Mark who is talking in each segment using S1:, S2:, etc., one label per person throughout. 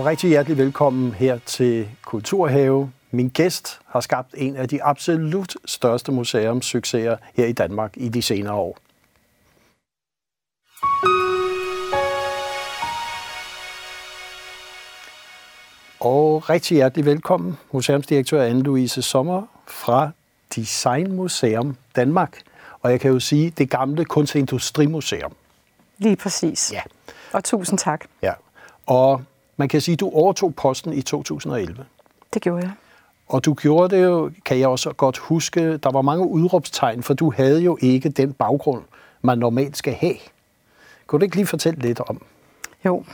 S1: Og rigtig hjertelig velkommen her til Kulturhave. Min gæst har skabt en af de absolut største museumssucceser her i Danmark i de senere år. Og rigtig hjertelig velkommen, museumsdirektør Anne-Louise Sommer fra Design Museum Danmark. Og jeg kan jo sige, det gamle Kunstindustrimuseum.
S2: Lige præcis.
S1: Ja.
S2: Og tusind tak.
S1: Ja. Og man kan sige, at du overtog posten i 2011.
S2: Det gjorde jeg.
S1: Og du gjorde det jo, kan jeg også godt huske, der var mange udråbstegn, for du havde jo ikke den baggrund, man normalt skal have. Kunne du ikke lige fortælle lidt om?
S2: Jo,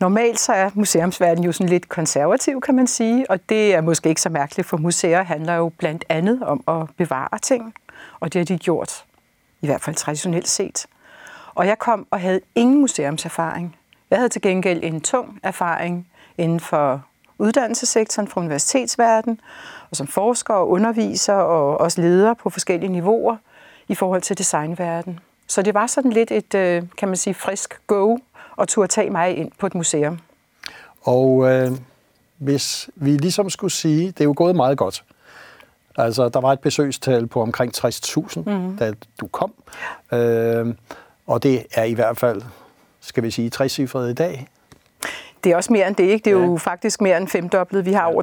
S2: normalt så er museumsverdenen jo sådan lidt konservativ, kan man sige, og det er måske ikke så mærkeligt, for museer handler jo blandt andet om at bevare ting, og det har de gjort, i hvert fald traditionelt set. Og jeg kom og havde ingen museumserfaring. Jeg havde til gengæld en tung erfaring inden for uddannelsessektoren fra universitetsverden, og som forsker og underviser og også leder på forskellige niveauer i forhold til designverden. Så det var sådan lidt et, øh, kan man sige, frisk go og turde tage mig ind på et museum.
S1: Og øh, hvis vi ligesom skulle sige, det er jo gået meget godt. Altså, der var et besøgstal på omkring 60.000, mm. da du kom. Øh, og det er i hvert fald, skal vi sige, 60 i dag.
S2: Det er også mere end det, ikke? Det er ja. jo faktisk mere end femdoblet. Vi har over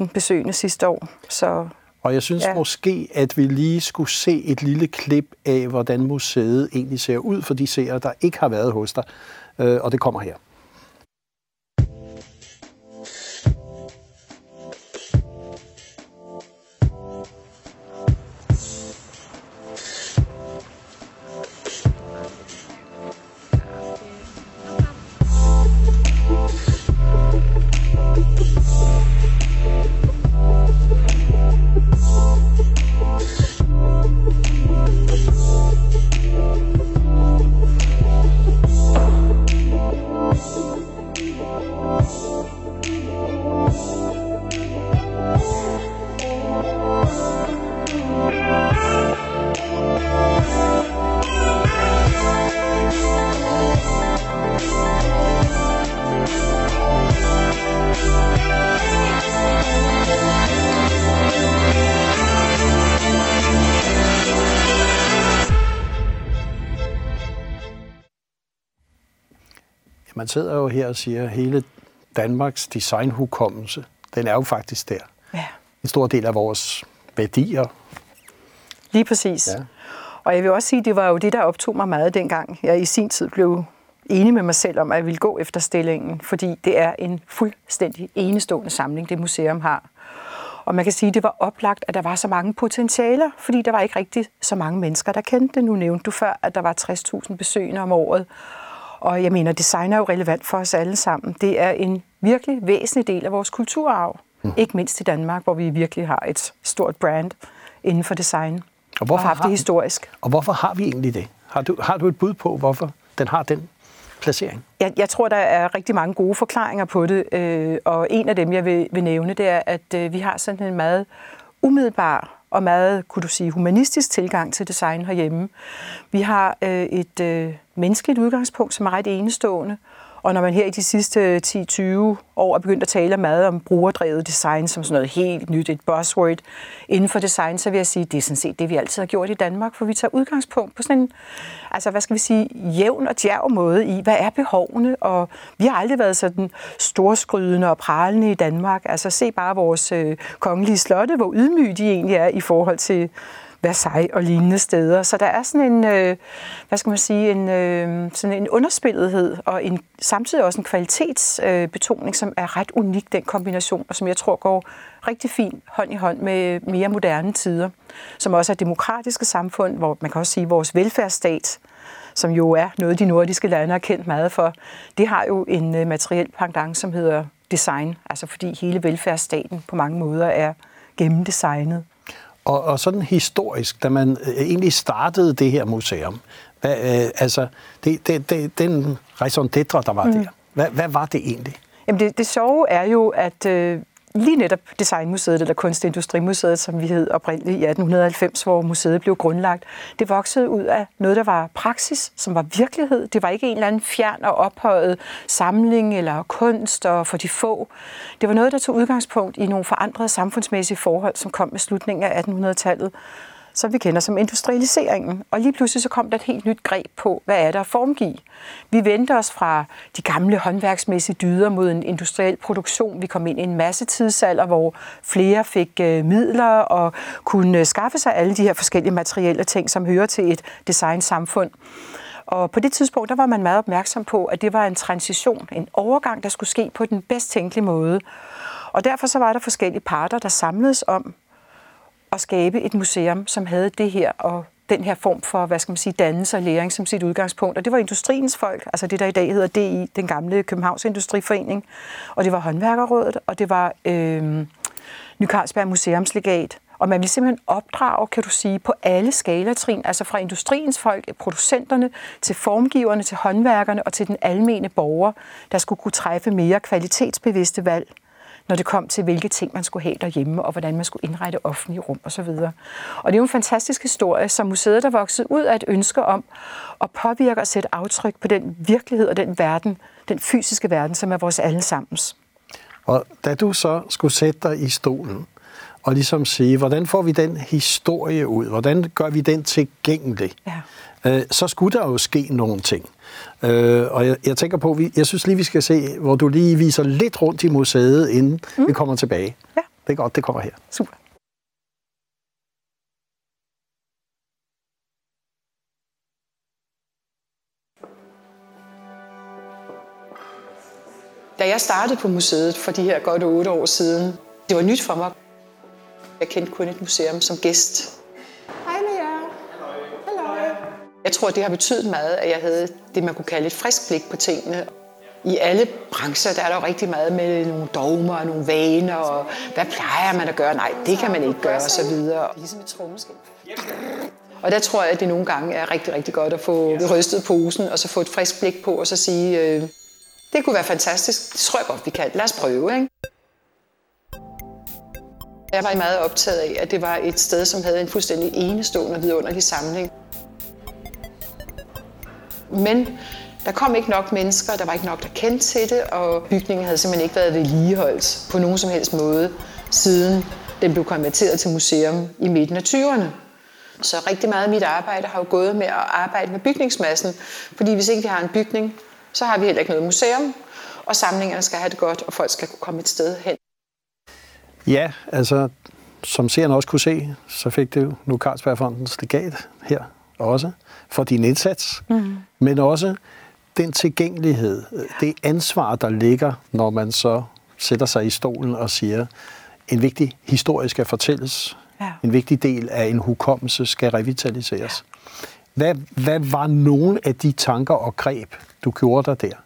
S2: 300.000 besøgende sidste år. Så
S1: og jeg synes ja. måske, at vi lige skulle se et lille klip af, hvordan museet egentlig ser ud for de seere, der ikke har været hos dig. Øh, og det kommer her. Man sidder jo her og siger, at hele Danmarks designhukommelse, den er jo faktisk der. Ja. En stor del af vores værdier.
S2: Lige præcis. Ja. Og jeg vil også sige, at det var jo det, der optog mig meget dengang. Jeg i sin tid blev enig med mig selv om, at jeg ville gå efter stillingen, fordi det er en fuldstændig enestående samling, det museum har. Og man kan sige, at det var oplagt, at der var så mange potentialer, fordi der var ikke rigtig så mange mennesker, der kendte det. Nu nævnte du før, at der var 60.000 besøgende om året. Og jeg mener, design er jo relevant for os alle sammen. Det er en virkelig væsentlig del af vores kulturarv. Mm. Ikke mindst i Danmark, hvor vi virkelig har et stort brand inden for design. Og hvorfor og har det historisk.
S1: Og hvorfor har vi egentlig det? Har du, har du et bud på, hvorfor den har den placering?
S2: Jeg, jeg tror, der er rigtig mange gode forklaringer på det. Øh, og en af dem, jeg vil, vil nævne, det er, at øh, vi har sådan en meget umiddelbar og meget, kunne du sige, humanistisk tilgang til design herhjemme. Vi har øh, et øh, menneskeligt udgangspunkt, som er ret enestående, og når man her i de sidste 10-20 år er begyndt at tale meget om brugerdrevet design som sådan noget helt nyt, et buzzword inden for design, så vil jeg sige, at det er sådan set det, vi altid har gjort i Danmark, for vi tager udgangspunkt på sådan en, altså hvad skal vi sige, jævn og djerv måde i, hvad er behovene, og vi har aldrig været sådan storskrydende og pralende i Danmark. Altså se bare vores øh, kongelige slotte, hvor ydmyge de egentlig er i forhold til Versailles og lignende steder. Så der er sådan en, øh, hvad skal man sige, en, øh, sådan en underspillethed og en, samtidig også en kvalitetsbetoning, øh, som er ret unik, den kombination, og som jeg tror går rigtig fint hånd i hånd med mere moderne tider, som også er demokratiske samfund, hvor man kan også sige, vores velfærdsstat, som jo er noget, de nordiske lande har kendt meget for, det har jo en øh, materiel pendant, som hedder design, altså fordi hele velfærdsstaten på mange måder er gennemdesignet.
S1: Og, og sådan historisk, da man øh, egentlig startede det her museum, hvad, øh, altså det, det, det, den raison d'etre, der var mm. der, hvad, hvad var det egentlig?
S2: Jamen det, det sjove er jo, at øh, lige netop Designmuseet, eller Kunstindustrimuseet, som vi hed oprindeligt i 1890, hvor museet blev grundlagt, det voksede ud af noget, der var praksis, som var virkelighed. Det var ikke en eller anden fjern og ophøjet samling eller kunst og for de få. Det var noget, der tog udgangspunkt i nogle forandrede samfundsmæssige forhold, som kom med slutningen af 1800-tallet, som vi kender som industrialiseringen. Og lige pludselig så kom der et helt nyt greb på, hvad er der at formgive. Vi vendte os fra de gamle håndværksmæssige dyder mod en industriel produktion. Vi kom ind i en masse tidsalder, hvor flere fik øh, midler og kunne øh, skaffe sig alle de her forskellige materielle ting, som hører til et designsamfund. Og på det tidspunkt, der var man meget opmærksom på, at det var en transition, en overgang, der skulle ske på den bedst tænkelige måde. Og derfor så var der forskellige parter, der samledes om at skabe et museum, som havde det her og den her form for, hvad skal man sige, dannelse og læring som sit udgangspunkt. Og det var industriens folk, altså det, der i dag hedder DI, den gamle Københavns Industriforening, og det var håndværkerrådet, og det var øh, Ny Carlsberg Museumslegat. Og man ville simpelthen opdrage, kan du sige, på alle skalatrin, altså fra industriens folk, producenterne, til formgiverne, til håndværkerne og til den almene borger, der skulle kunne træffe mere kvalitetsbevidste valg når det kom til, hvilke ting man skulle have derhjemme, og hvordan man skulle indrette offentlige rum osv. Og det er jo en fantastisk historie, som museet er vokset ud af et ønske om at påvirke og sætte aftryk på den virkelighed og den verden, den fysiske verden, som er vores allesammens.
S1: Og da du så skulle sætte dig i stolen, og ligesom sige, hvordan får vi den historie ud? Hvordan gør vi den tilgængelig? Ja. Øh, så skulle der jo ske nogle ting. Øh, og jeg, jeg tænker på, vi, jeg synes lige, vi skal se, hvor du lige viser lidt rundt i museet, inden mm. vi kommer tilbage. Ja. Det er godt, det kommer her.
S2: Super. Da jeg startede på museet for de her godt otte år siden, det var nyt for mig. Jeg kendte kun et museum som gæst. Hej med jer. Hallo. Jeg tror, det har betydet meget, at jeg havde det, man kunne kalde et frisk blik på tingene. I alle brancher der er der jo rigtig meget med nogle dogmer og nogle vaner, og hvad plejer man at gøre? Nej, det kan man ikke gøre, og så videre. Ligesom et trommeskib. Og der tror jeg, at det nogle gange er rigtig, rigtig godt at få rystet posen, og så få et frisk blik på, og så sige, øh, det kunne være fantastisk. Det tror jeg godt, vi kan. Lad os prøve, ikke? Jeg var meget optaget af, at det var et sted, som havde en fuldstændig enestående vidunderlig samling. Men der kom ikke nok mennesker, der var ikke nok, der kendte til det, og bygningen havde simpelthen ikke været vedligeholdt på nogen som helst måde, siden den blev konverteret til museum i midten af 20'erne. Så rigtig meget af mit arbejde har jo gået med at arbejde med bygningsmassen, fordi hvis ikke vi har en bygning, så har vi heller ikke noget museum, og samlingerne skal have det godt, og folk skal kunne komme et sted hen.
S1: Ja, altså, som seerne også kunne se, så fik du nu Carlsbergfondens legat her også, for din indsats, mm. Men også den tilgængelighed, det ansvar, der ligger, når man så sætter sig i stolen og siger, en vigtig historie skal fortælles, ja. en vigtig del af en hukommelse skal revitaliseres. Ja. Hvad, hvad var nogle af de tanker og greb, du gjorde dig der?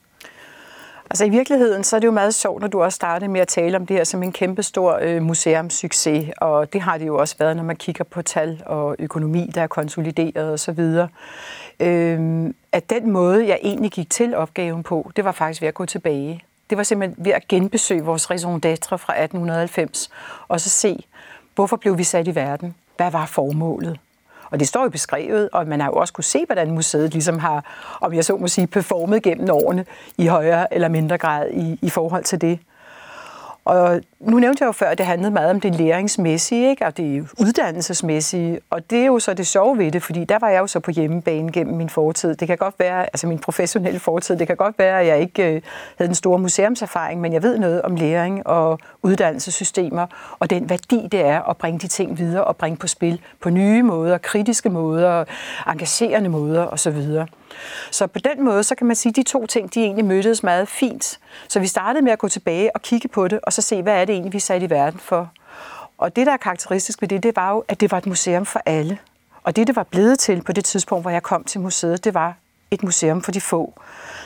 S2: Altså i virkeligheden, så er det jo meget sjovt, når du også startede med at tale om det her som en kæmpe stor øh, museumssucces, og det har det jo også været, når man kigger på tal og økonomi, der er konsolideret osv. Øh, at den måde, jeg egentlig gik til opgaven på, det var faktisk ved at gå tilbage. Det var simpelthen ved at genbesøge vores raison d'être fra 1890, og så se, hvorfor blev vi sat i verden? Hvad var formålet? Og det står jo beskrevet, og man har jo også kunne se, hvordan museet ligesom har, om jeg så må sige, performet gennem årene i højere eller mindre grad i, i forhold til det. Og nu nævnte jeg jo før, at det handlede meget om det læringsmæssige, ikke? og det uddannelsesmæssige. Og det er jo så det sjove ved det, fordi der var jeg jo så på hjemmebane gennem min fortid. Det kan godt være, altså min professionelle fortid, det kan godt være, at jeg ikke øh, havde den store museumserfaring, men jeg ved noget om læring og uddannelsessystemer, og den værdi, det er at bringe de ting videre og bringe på spil på nye måder, kritiske måder, engagerende måder osv. Så på den måde, så kan man sige, at de to ting, de egentlig mødtes meget fint. Så vi startede med at gå tilbage og kigge på det, og så se, hvad er det egentlig, vi satte i verden for. Og det, der er karakteristisk ved det, det var jo, at det var et museum for alle. Og det, det var blevet til på det tidspunkt, hvor jeg kom til museet, det var et museum for de få.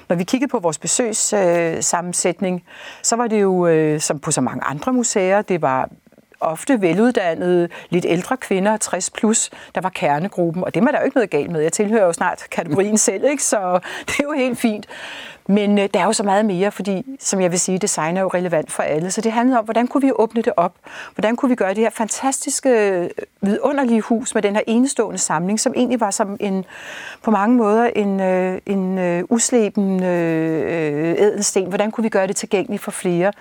S2: Når vi kiggede på vores besøgssammensætning, øh, så var det jo, øh, som på så mange andre museer, det var ofte veluddannede, lidt ældre kvinder, 60 plus, der var kernegruppen, og det er der jo ikke noget galt med. Jeg tilhører jo snart kategorien selv, ikke? så det er jo helt fint. Men øh, der er jo så meget mere, fordi, som jeg vil sige, design er jo relevant for alle. Så det handler om, hvordan kunne vi åbne det op? Hvordan kunne vi gøre det her fantastiske, øh, vidunderlige hus med den her enestående samling, som egentlig var som en, på mange måder en, øh, en øh, usleben øh, øh, ædelsten. Hvordan kunne vi gøre det tilgængeligt for flere?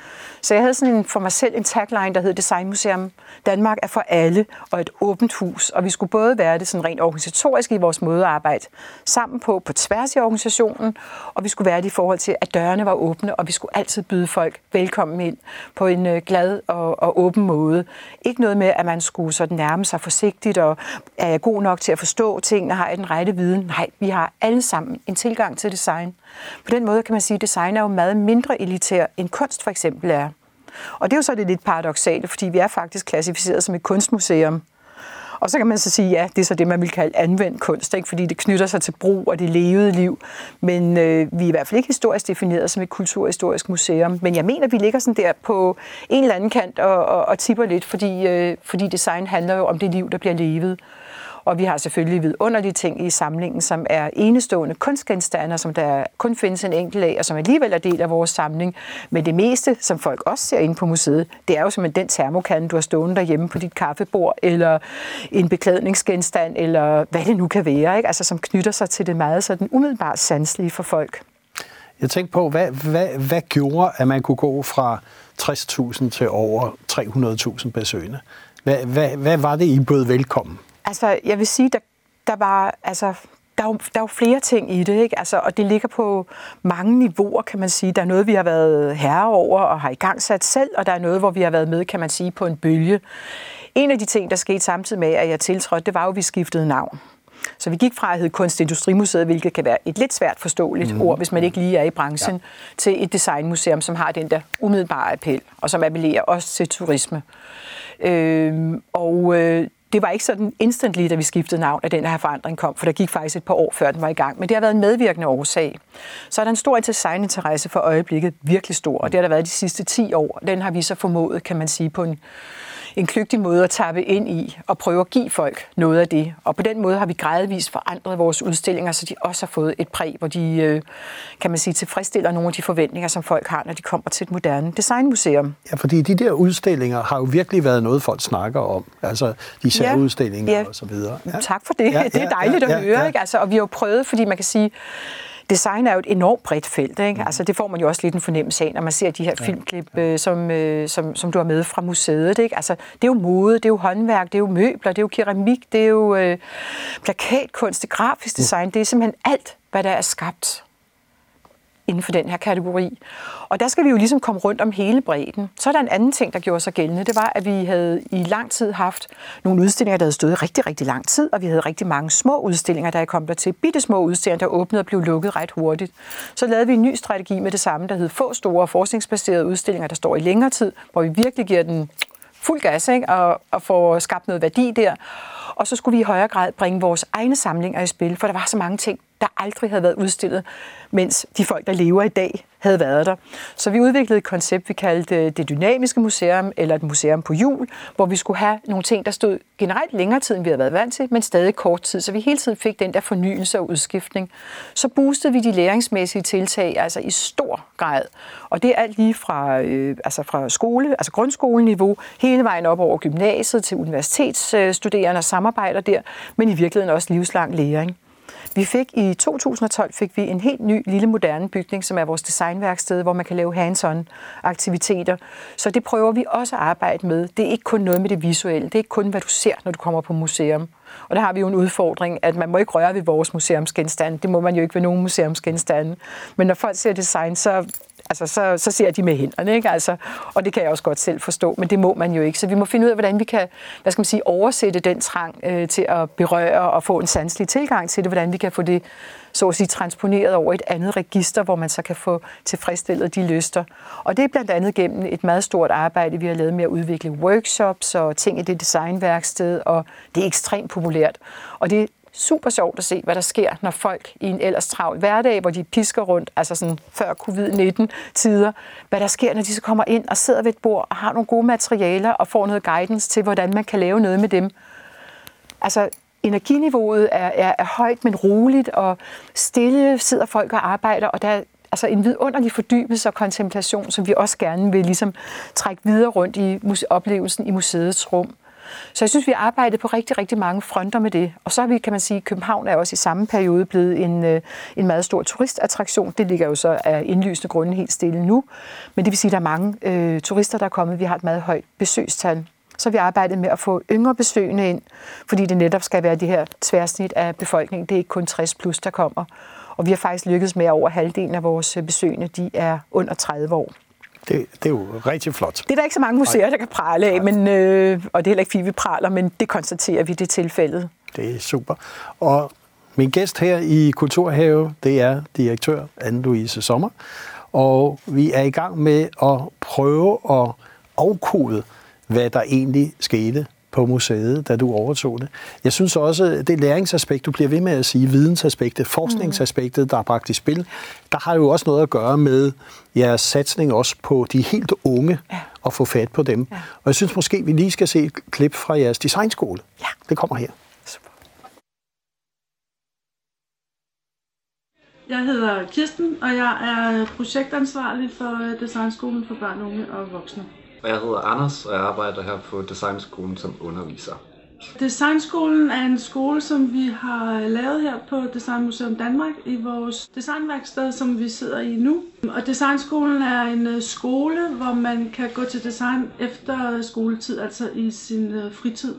S2: Så jeg havde sådan en, for mig selv en tagline, der hed Designmuseum Danmark er for alle og et åbent hus. Og vi skulle både være det sådan rent organisatorisk i vores måde at arbejde sammen på, på tværs i organisationen, og vi skulle være det forhold til, at dørene var åbne, og vi skulle altid byde folk velkommen ind på en øh, glad og, og åben måde. Ikke noget med, at man skulle sådan nærme sig forsigtigt, og er jeg god nok til at forstå tingene, har jeg den rette viden? Nej, vi har alle sammen en tilgang til design. På den måde kan man sige, at design er jo meget mindre elitær, end kunst for eksempel er. Og det er jo så det lidt paradoxale, fordi vi er faktisk klassificeret som et kunstmuseum. Og så kan man så sige, ja, det er så det, man vil kalde anvendt kunst, ikke? fordi det knytter sig til brug og det levede liv. Men øh, vi er i hvert fald ikke historisk defineret som et kulturhistorisk museum. Men jeg mener, vi ligger sådan der på en eller anden kant og, og, og tipper lidt, fordi, øh, fordi design handler jo om det liv, der bliver levet. Og vi har selvfølgelig vidunderlige ting i samlingen, som er enestående kunstgenstande, som der kun findes en enkelt af, og som alligevel er del af vores samling. Men det meste, som folk også ser inde på museet, det er jo simpelthen den termokande, du har stående derhjemme på dit kaffebord, eller en beklædningsgenstand, eller hvad det nu kan være, ikke? Altså, som knytter sig til det meget sådan umiddelbart sanselige for folk.
S1: Jeg tænkte på, hvad, hvad, hvad gjorde, at man kunne gå fra 60.000 til over 300.000 besøgende? Hvad, hvad, hvad var det, I bød velkommen?
S2: Altså, jeg vil sige, der, der var, altså, der er, jo, der er jo flere ting i det, ikke? Altså, og det ligger på mange niveauer, kan man sige. Der er noget, vi har været herre over og har i gang sat selv, og der er noget, hvor vi har været med, kan man sige, på en bølge. En af de ting, der skete samtidig med, at jeg tiltrådte, det var jo, at vi skiftede navn. Så vi gik fra at hedde Kunstindustrimuseet, hvilket kan være et lidt svært forståeligt mm. ord, hvis man ikke lige er i branchen, ja. til et designmuseum, som har den der umiddelbare appel, og som appellerer også til turisme. Øh, og øh, det var ikke sådan instantly, da vi skiftede navn, at den her forandring kom, for der gik faktisk et par år før den var i gang. Men det har været en medvirkende årsag. Så er der en stor designinteresse for øjeblikket, virkelig stor, og det har der været de sidste 10 år. Den har vi så formået, kan man sige, på en en kløgtig måde at tappe ind i og prøve at give folk noget af det. Og på den måde har vi gradvist forandret vores udstillinger, så de også har fået et præg, hvor de, øh, kan man sige, tilfredsstiller nogle af de forventninger, som folk har, når de kommer til et moderne designmuseum.
S1: Ja, fordi de der udstillinger har jo virkelig været noget, folk snakker om. Altså de særudstillinger ja, ja. og så videre.
S2: Ja. Tak for det. Ja, det er dejligt ja, ja, at høre. Ja. Ikke? Altså, og vi har jo prøvet, fordi man kan sige, design er jo et enormt bredt felt. Ikke? Mm. Altså, det får man jo også lidt en fornemmelse af, når man ser de her ja. filmklip, øh, som, øh, som, som du har med fra museet. Ikke? Altså, det er jo mode, det er jo håndværk, det er jo møbler, det er jo keramik, det er jo øh, plakatkunst, det er grafisk design. Mm. Det er simpelthen alt, hvad der er skabt inden for den her kategori. Og der skal vi jo ligesom komme rundt om hele bredden. Så er der en anden ting, der gjorde sig gældende. Det var, at vi havde i lang tid haft nogle udstillinger, der havde stået rigtig, rigtig lang tid, og vi havde rigtig mange små udstillinger, der kom der til. Bitte små udstillinger, der åbnede og blev lukket ret hurtigt. Så lavede vi en ny strategi med det samme, der hed få store forskningsbaserede udstillinger, der står i længere tid, hvor vi virkelig giver den fuld gas ikke? Og, og får skabt noget værdi der. Og så skulle vi i højere grad bringe vores egne samlinger i spil, for der var så mange ting, der aldrig havde været udstillet, mens de folk, der lever i dag, havde været der. Så vi udviklede et koncept, vi kaldte øh, det dynamiske museum, eller et museum på jul, hvor vi skulle have nogle ting, der stod generelt længere tid, end vi havde været vant til, men stadig kort tid, så vi hele tiden fik den der fornyelse og udskiftning. Så boostede vi de læringsmæssige tiltag altså i stor grad, og det er alt lige fra, øh, altså fra skole, altså grundskoleniveau, hele vejen op over gymnasiet til universitetsstuderende og samarbejder der, men i virkeligheden også livslang læring. Vi fik i 2012 fik vi en helt ny lille moderne bygning, som er vores designværksted, hvor man kan lave hands-on aktiviteter. Så det prøver vi også at arbejde med. Det er ikke kun noget med det visuelle. Det er ikke kun, hvad du ser, når du kommer på museum. Og der har vi jo en udfordring, at man må ikke røre ved vores museumsgenstande. Det må man jo ikke ved nogen museumsgenstande. Men når folk ser design, så altså, så, så ser de med hænderne, ikke? Altså, og det kan jeg også godt selv forstå, men det må man jo ikke. Så vi må finde ud af, hvordan vi kan hvad skal man sige, oversætte den trang øh, til at berøre og få en sanselig tilgang til det, hvordan vi kan få det så at sige, transponeret over et andet register, hvor man så kan få tilfredsstillet de lyster. Og det er blandt andet gennem et meget stort arbejde, vi har lavet med at udvikle workshops og ting i det designværksted, og det er ekstremt populært. Og det er super sjovt at se, hvad der sker, når folk i en ellers travl hverdag, hvor de pisker rundt, altså sådan før covid-19-tider, hvad der sker, når de så kommer ind og sidder ved et bord og har nogle gode materialer og får noget guidance til, hvordan man kan lave noget med dem. Altså, energiniveauet er, er, er højt, men roligt, og stille sidder folk og arbejder, og der altså en vidunderlig fordybelse og kontemplation, som vi også gerne vil ligesom trække videre rundt i oplevelsen i museets rum. Så jeg synes, vi har arbejdet på rigtig, rigtig mange fronter med det. Og så har vi, kan man sige, København er også i samme periode blevet en, øh, en meget stor turistattraktion. Det ligger jo så af indlysende grunde helt stille nu. Men det vil sige, at der er mange øh, turister, der er kommet. Vi har et meget højt besøgstal. Så vi arbejdet med at få yngre besøgende ind, fordi det netop skal være det her tværsnit af befolkningen. Det er ikke kun 60 plus, der kommer. Og vi har faktisk lykkedes med, at over halvdelen af vores besøgende de er under 30 år.
S1: Det, det er jo rigtig flot.
S2: Det er der ikke så mange museer, der kan prale af, men, øh, og det er heller ikke fordi, vi praler, men det konstaterer vi, det tilfældet.
S1: Det er super. Og min gæst her i Kulturhave, det er direktør Anne-Louise Sommer, og vi er i gang med at prøve at afkode, hvad der egentlig skete på museet, da du overtog det. Jeg synes også, det læringsaspekt, du bliver ved med at sige, vidensaspektet, forskningsaspektet, der er bragt i spil, der har jo også noget at gøre med jeres satsning også på de helt unge, ja. og få fat på dem. Ja. Og jeg synes måske, vi lige skal se et klip fra jeres designskole.
S2: Ja.
S1: Det kommer her.
S3: Super. Jeg hedder Kirsten, og jeg er projektansvarlig for Designskolen for børn, unge og voksne.
S4: Og jeg hedder Anders, og jeg arbejder her på Designskolen som underviser.
S3: Designskolen er en skole, som vi har lavet her på Designmuseum Danmark i vores designværksted, som vi sidder i nu. Og Designskolen er en øh, skole, hvor man kan gå til design efter skoletid, altså i sin øh, fritid.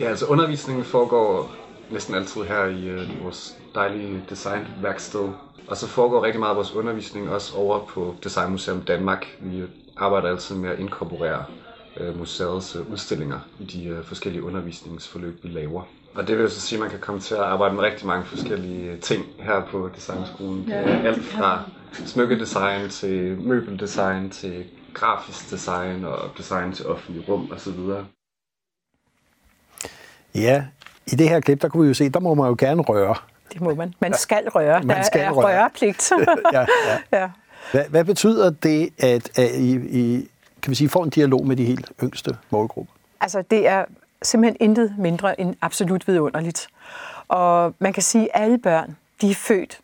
S4: Ja, altså undervisningen foregår næsten altid her i uh, vores dejlige designværksted. Og så foregår rigtig meget af vores undervisning også over på Designmuseum Danmark. Vi arbejder altid med at inkorporere øh, museets øh, udstillinger i de øh, forskellige undervisningsforløb, vi laver. Og det vil så sige, at man kan komme til at arbejde med rigtig mange forskellige ting her på Designskolen. Ja, alt fra smykkedesign til møbeldesign til grafisk design og design til offentlige rum osv.
S1: Ja, i det her klip, der kunne vi jo se, der må man jo gerne røre.
S2: Det må man. Man skal røre. Man skal der er røre. rørepligt.
S1: ja, ja. ja. Hvad, hvad betyder det, at, at I, I kan vi sige, får en dialog med de helt yngste målgrupper?
S2: Altså, det er simpelthen intet mindre end absolut vidunderligt. Og man kan sige, at alle børn, de er født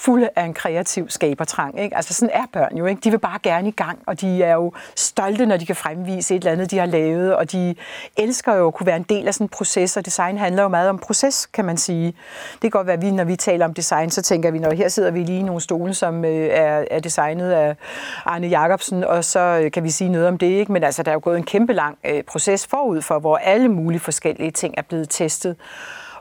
S2: fulde af en kreativ skabertrang. Ikke? Altså sådan er børn jo. Ikke? De vil bare gerne i gang, og de er jo stolte, når de kan fremvise et eller andet, de har lavet, og de elsker jo at kunne være en del af sådan en proces, og design handler jo meget om proces, kan man sige. Det kan godt være, at vi, når vi taler om design, så tænker vi, når her sidder vi lige i nogle stole, som øh, er, er designet af Arne Jacobsen, og så øh, kan vi sige noget om det. Ikke? Men altså, der er jo gået en kæmpe lang øh, proces forud for, hvor alle mulige forskellige ting er blevet testet.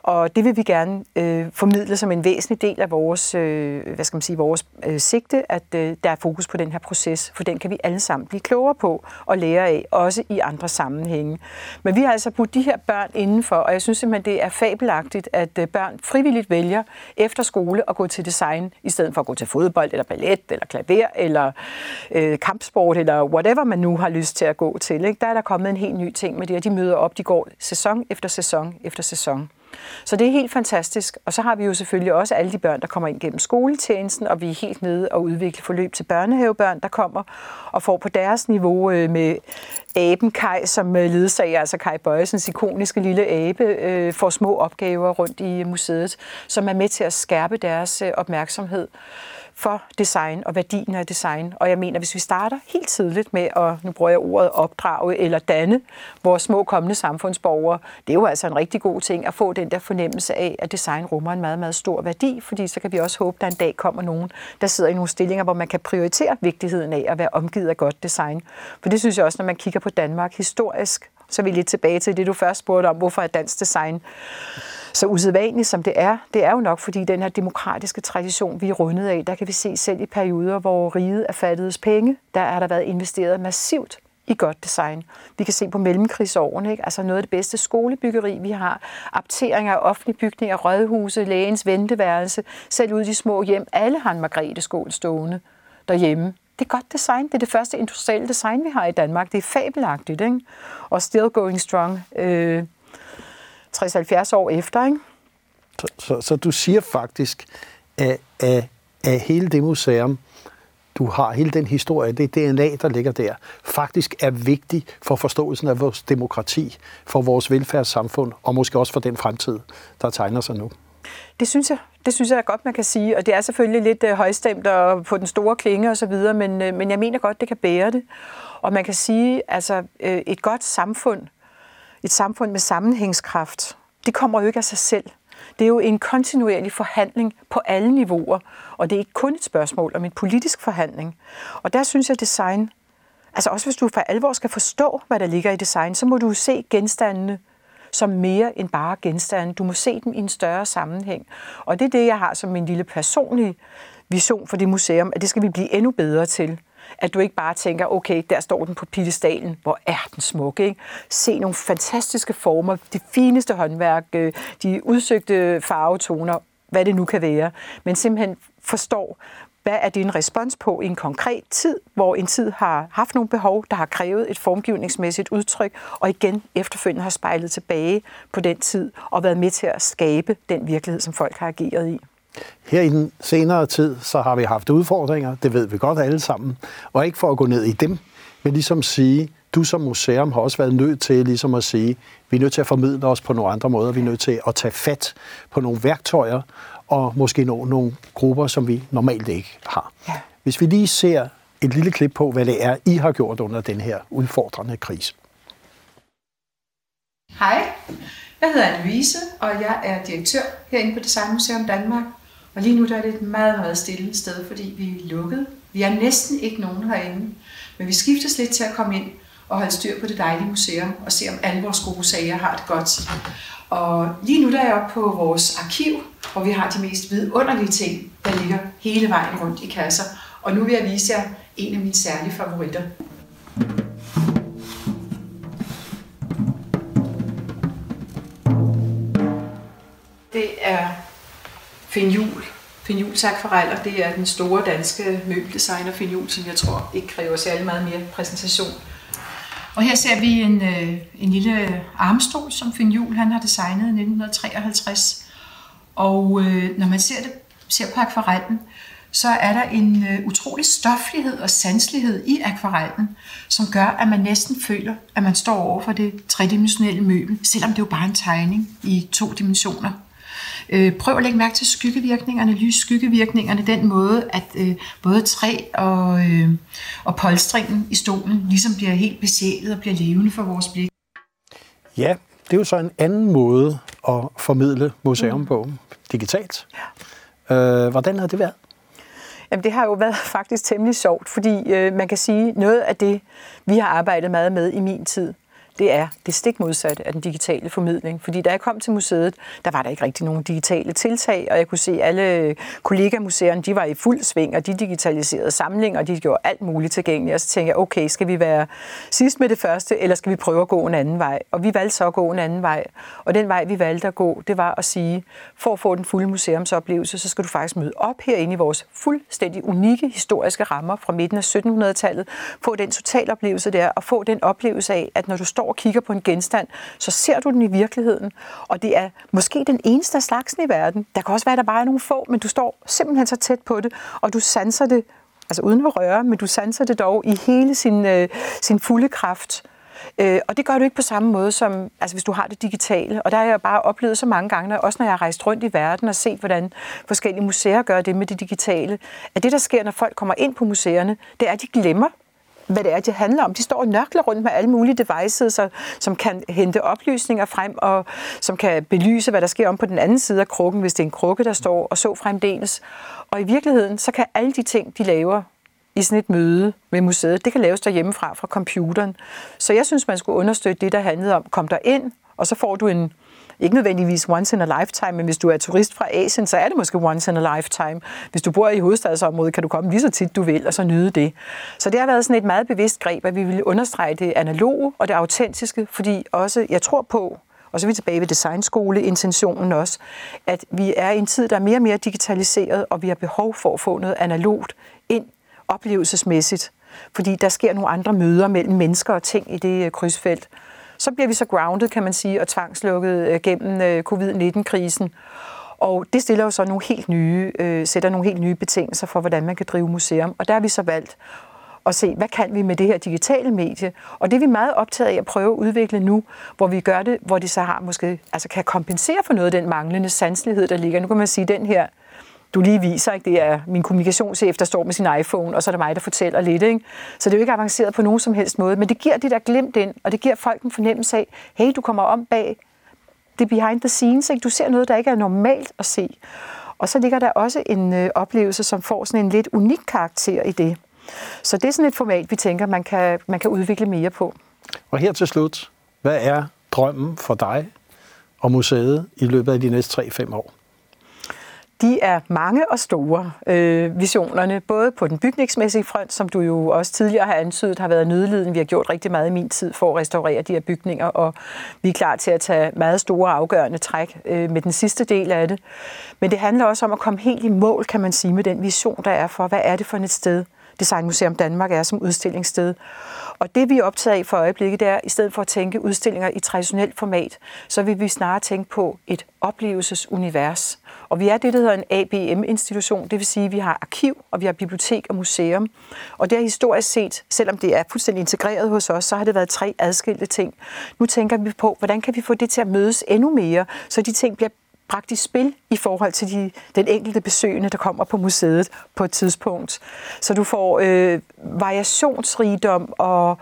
S2: Og det vil vi gerne øh, formidle som en væsentlig del af vores, øh, hvad skal man sige, vores øh, sigte, at øh, der er fokus på den her proces, for den kan vi alle sammen blive klogere på og lære af, også i andre sammenhænge. Men vi har altså budt de her børn indenfor, og jeg synes simpelthen, det er fabelagtigt, at øh, børn frivilligt vælger efter skole at gå til design, i stedet for at gå til fodbold, eller ballet, eller klaver, eller øh, kampsport, eller whatever man nu har lyst til at gå til. Ikke? Der er der kommet en helt ny ting med det, og de møder op, de går sæson efter sæson efter sæson. Så det er helt fantastisk. Og så har vi jo selvfølgelig også alle de børn, der kommer ind gennem skoletjenesten, og vi er helt nede og udvikle forløb til børnehavebørn, der kommer og får på deres niveau øh, med aben Kai, som øh, ledsager, altså Kai Bøjesens ikoniske lille abe, øh, får små opgaver rundt i museet, som er med til at skærpe deres opmærksomhed for design og værdien af design. Og jeg mener, hvis vi starter helt tidligt med at, nu bruger jeg ordet opdrage eller danne vores små kommende samfundsborgere, det er jo altså en rigtig god ting at få den der fornemmelse af, at design rummer en meget, meget stor værdi, fordi så kan vi også håbe, at der en dag kommer nogen, der sidder i nogle stillinger, hvor man kan prioritere vigtigheden af at være omgivet af godt design. For det synes jeg også, når man kigger på Danmark historisk, så er vi lidt tilbage til det, du først spurgte om, hvorfor er dansk design så usædvanligt som det er, det er jo nok, fordi den her demokratiske tradition, vi er rundet af, der kan vi se selv i perioder, hvor riget er fattedes penge, der er der været investeret massivt i godt design. Vi kan se på mellemkrigsårene, ikke? altså noget af det bedste skolebyggeri, vi har. Apteringer af offentlige bygninger, rødhuse, lægens venteværelse, selv ude i de små hjem. Alle har en Margrethe skål stående derhjemme. Det er godt design. Det er det første industrielle design, vi har i Danmark. Det er fabelagtigt, ikke? Og still going strong. Øh, 60-70 år efter. Ikke?
S1: Så, så, så du siger faktisk, at, at, at hele det museum, du har, hele den historie, det DNA, der ligger der, faktisk er vigtig for forståelsen af vores demokrati, for vores velfærdssamfund, og måske også for den fremtid, der tegner sig nu.
S2: Det synes jeg. Det synes jeg godt, man kan sige. Og det er selvfølgelig lidt øh, højstemt og på den store klinge osv., men, øh, men jeg mener godt, det kan bære det. Og man kan sige, altså øh, et godt samfund, et samfund med sammenhængskraft, det kommer jo ikke af sig selv. Det er jo en kontinuerlig forhandling på alle niveauer, og det er ikke kun et spørgsmål om en politisk forhandling. Og der synes jeg, design, altså også hvis du for alvor skal forstå, hvad der ligger i design, så må du se genstandene som mere end bare genstande. Du må se dem i en større sammenhæng. Og det er det, jeg har som min lille personlige vision for det museum, at det skal vi blive endnu bedre til. At du ikke bare tænker, okay, der står den på piedestalen, hvor er den smuk, ikke? Se nogle fantastiske former, det fineste håndværk, øh, de udsøgte farvetoner, hvad det nu kan være, men simpelthen forstår, hvad er din respons på i en konkret tid, hvor en tid har haft nogle behov, der har krævet et formgivningsmæssigt udtryk, og igen efterfølgende har spejlet tilbage på den tid og været med til at skabe den virkelighed, som folk har ageret i.
S1: Her i den senere tid, så har vi haft udfordringer, det ved vi godt alle sammen, og ikke for at gå ned i dem, men ligesom sige, du som museum har også været nødt til ligesom at sige, vi er nødt til at formidle os på nogle andre måder, vi er nødt til at tage fat på nogle værktøjer, og måske nå nogle grupper, som vi normalt ikke har. Ja. Hvis vi lige ser et lille klip på, hvad det er, I har gjort under den her udfordrende krise.
S5: Hej, jeg hedder Anne-Louise, og jeg er direktør herinde på Design Museum Danmark. Og lige nu der er det et meget, meget stille sted, fordi vi er lukket. Vi er næsten ikke nogen herinde, men vi skiftes lidt til at komme ind og holde styr på det dejlige museum og se, om alle vores gode sager har det godt. Og lige nu der er jeg oppe på vores arkiv, hvor vi har de mest vidunderlige ting, der ligger hele vejen rundt i kasser. Og nu vil jeg vise jer en af mine særlige favoritter. Det er Finn Jul. Finn det er den store danske møbeldesigner Finn Jul, som jeg tror ikke kræver særlig meget mere præsentation. Og her ser vi en, øh, en lille øh, armstol, som Finn Juhl han har designet i 1953. Og øh, når man ser, det, ser på akvarellen, så er der en øh, utrolig stoflighed og sanslighed i akvarellen, som gør, at man næsten føler, at man står over for det tredimensionelle møbel, selvom det jo bare er en tegning i to dimensioner. Øh, prøv at lægge mærke til skyggevirkningerne, lysskyggevirkningerne, den måde, at øh, både træ og, øh, og polstringen i stolen ligesom bliver helt besjælet og bliver levende for vores blik.
S1: Ja, det er jo så en anden måde at formidle museum mm. på, digitalt. Ja. Øh, hvordan har det været?
S2: Jamen, det har jo været faktisk temmelig sjovt, fordi øh, man kan sige, noget af det, vi har arbejdet meget med i min tid, det er det stik modsatte af den digitale formidling. Fordi da jeg kom til museet, der var der ikke rigtig nogen digitale tiltag, og jeg kunne se, at alle kollegamuseerne, de var i fuld sving, og de digitaliserede samlinger, og de gjorde alt muligt tilgængeligt. Og så tænkte jeg, okay, skal vi være sidst med det første, eller skal vi prøve at gå en anden vej? Og vi valgte så at gå en anden vej. Og den vej, vi valgte at gå, det var at sige, for at få den fulde museumsoplevelse, så skal du faktisk møde op herinde i vores fuldstændig unikke historiske rammer fra midten af 1700-tallet, få den totaloplevelse der, og få den oplevelse af, at når du står og kigger på en genstand, så ser du den i virkeligheden. Og det er måske den eneste af slagsen i verden. Der kan også være, at der bare er nogle få, men du står simpelthen så tæt på det, og du sanser det, altså uden at røre, men du sanser det dog i hele sin, øh, sin fulde kraft. Øh, og det gør du ikke på samme måde som, altså hvis du har det digitale. Og der har jeg bare oplevet så mange gange, også når jeg har rejst rundt i verden og set, hvordan forskellige museer gør det med det digitale, at det, der sker, når folk kommer ind på museerne, det er, at de glemmer hvad det er, det handler om. De står og nørkler rundt med alle mulige devices, som kan hente oplysninger frem, og som kan belyse, hvad der sker om på den anden side af krukken, hvis det er en krukke, der står, og så fremdeles. Og i virkeligheden, så kan alle de ting, de laver i sådan et møde med museet, det kan laves derhjemmefra fra computeren. Så jeg synes, man skulle understøtte det, der handlede om, kom der ind, og så får du en ikke nødvendigvis once in a lifetime, men hvis du er turist fra Asien, så er det måske once in a lifetime. Hvis du bor i hovedstadsområdet, kan du komme lige så tit du vil, og så nyde det. Så det har været sådan et meget bevidst greb, at vi ville understrege det analoge og det autentiske, fordi også, jeg tror på, og så er vi tilbage ved designskole, intentionen også, at vi er i en tid, der er mere og mere digitaliseret, og vi har behov for at få noget analogt ind oplevelsesmæssigt, fordi der sker nogle andre møder mellem mennesker og ting i det øh, krydsfelt. Så bliver vi så grounded, kan man sige, og tvangslukket øh, gennem øh, covid-19-krisen. Og det stiller jo så nogle helt nye, øh, sætter nogle helt nye betingelser for, hvordan man kan drive museum. Og der har vi så valgt at se, hvad kan vi med det her digitale medie? Og det er vi meget optaget af at prøve at udvikle nu, hvor vi gør det, hvor det så har måske, altså kan kompensere for noget af den manglende sanselighed, der ligger. Nu kan man sige, den her du lige viser, ikke? det er min kommunikationschef, der står med sin iPhone, og så er det mig, der fortæller lidt. Ikke? Så det er jo ikke avanceret på nogen som helst måde, men det giver det der glimt ind, og det giver folk en fornemmelse af, hey, du kommer om bag det behind the scenes, ikke? du ser noget, der ikke er normalt at se. Og så ligger der også en øh, oplevelse, som får sådan en lidt unik karakter i det. Så det er sådan et format, vi tænker, man kan, man kan udvikle mere på.
S1: Og her til slut, hvad er drømmen for dig og museet i løbet af de næste 3-5 år?
S2: De er mange og store, øh, visionerne, både på den bygningsmæssige front, som du jo også tidligere har antydet, har været nødliden. Vi har gjort rigtig meget i min tid for at restaurere de her bygninger, og vi er klar til at tage meget store afgørende træk øh, med den sidste del af det. Men det handler også om at komme helt i mål, kan man sige, med den vision, der er for, hvad er det for et sted, Designmuseum Danmark er som udstillingssted. Og det vi er optaget af for øjeblikket, det er, i stedet for at tænke udstillinger i traditionelt format, så vil vi snarere tænke på et oplevelsesunivers. Og vi er det, der hedder en ABM-institution, det vil sige, at vi har arkiv, og vi har bibliotek og museum. Og det har historisk set, selvom det er fuldstændig integreret hos os, så har det været tre adskilte ting. Nu tænker vi på, hvordan kan vi få det til at mødes endnu mere, så de ting bliver praktisk spil i forhold til de, den enkelte besøgende, der kommer på museet på et tidspunkt. Så du får øh, variationsrigdom og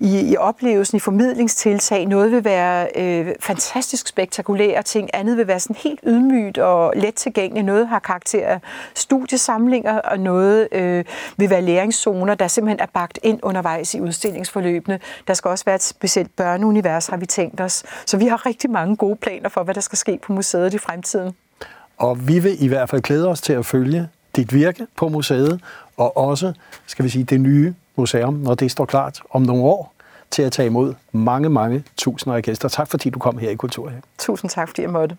S2: i, i oplevelsen, i formidlingstiltag. Noget vil være øh, fantastisk spektakulære ting, andet vil være sådan helt ydmygt og let tilgængeligt. Noget har karakter af studiesamlinger, og noget øh, vil være læringszoner, der simpelthen er bagt ind undervejs i udstillingsforløbene. Der skal også være et specielt børneunivers, har vi tænkt os. Så vi har rigtig mange gode planer for, hvad der skal ske på museet i fremtiden.
S1: Og vi vil i hvert fald glæde os til at følge dit virke på museet, og også, skal vi sige, det nye museum, når det står klart om nogle år, til at tage imod mange, mange tusinder af gæster. Tak fordi du kom her i Kulturhaven.
S2: Tusind tak, fordi jeg måtte.